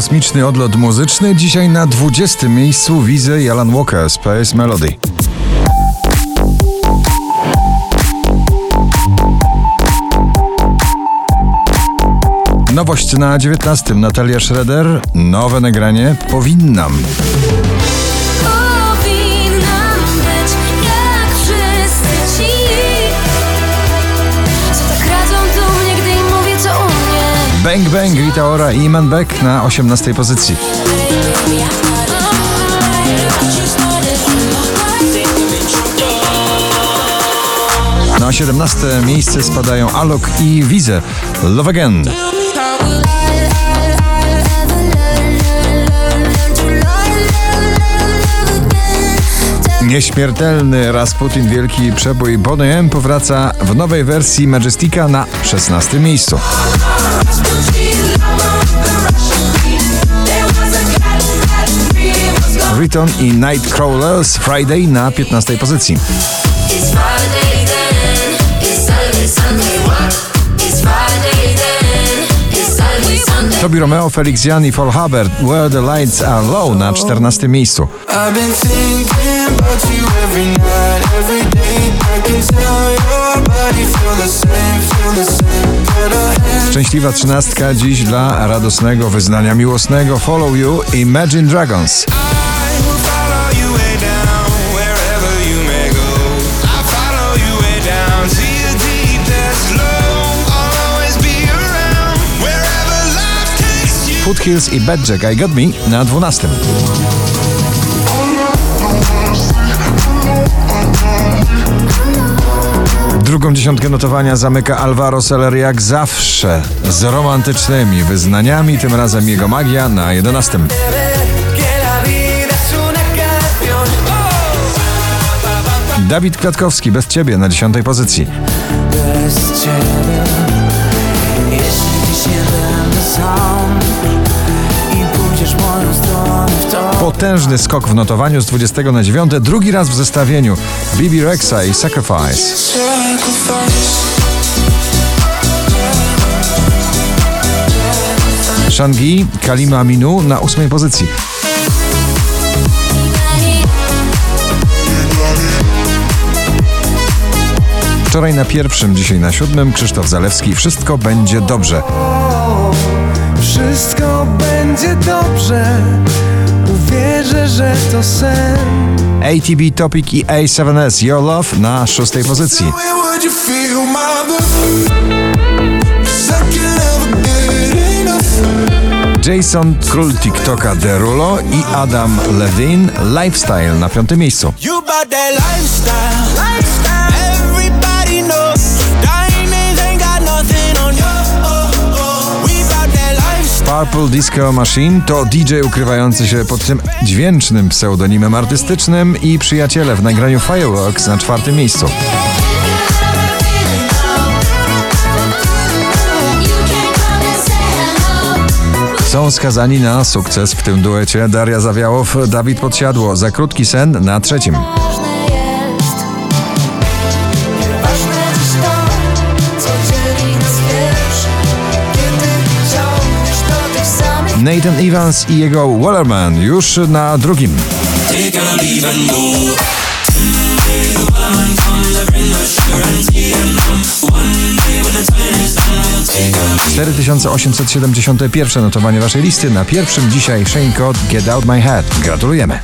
kosmiczny odlot muzyczny. Dzisiaj na 20. miejscu Wizy i Alan Walker Space Melody. Nowość na 19. Natalia Schroeder. Nowe nagranie. Powinnam Bang Bang Rita Ora i Iman Beck na 18. pozycji. Na 17. miejsce spadają Alok i Wize. Love Again. Nieśmiertelny Rasputin Wielki Przebój Boney M powraca w nowej wersji Majestica na 16. miejscu. Riton i Nightcrawlers Friday na 15. pozycji. Tobi Romeo, Felix Jan i Paul Hubbard Where the Lights Are Low na 14. miejscu. Szczęśliwa trzynastka dziś dla radosnego wyznania miłosnego Follow You Imagine Dragons. Foothills i Bad Jack I Got Me na 12. Drugą dziesiątkę notowania zamyka Alvaro Soler jak zawsze z romantycznymi wyznaniami, tym razem jego magia na 11. Que la vida es una canción. Oh. Dawid Kwiatkowski bez ciebie na 10 pozycji. Potężny skok w notowaniu z 20 na 9, drugi raz w zestawieniu Bibi Rexa i Sacrifice. Shangi, Kalima Aminu na 8 pozycji. Wczoraj na pierwszym, dzisiaj na siódmym Krzysztof Zalewski. Wszystko będzie dobrze. Wszystko będzie dobrze. Uwierzę, że to sen. ATB Topic i A7S Your Love na szóstej pozycji. Jason Król TikToka Derulo i Adam Levine Lifestyle na piątym miejscu. Purple Disco Machine to DJ ukrywający się pod tym dźwięcznym pseudonimem artystycznym i przyjaciele w nagraniu Fireworks na czwartym miejscu. Są skazani na sukces w tym duecie Daria Zawiałow, Dawid Podsiadło. Za krótki sen na trzecim. Nathan Evans i jego Wallerman już na drugim. A leave and go. 4871 notowanie waszej listy. Na pierwszym dzisiaj Shane Code Get Out My Head. Gratulujemy.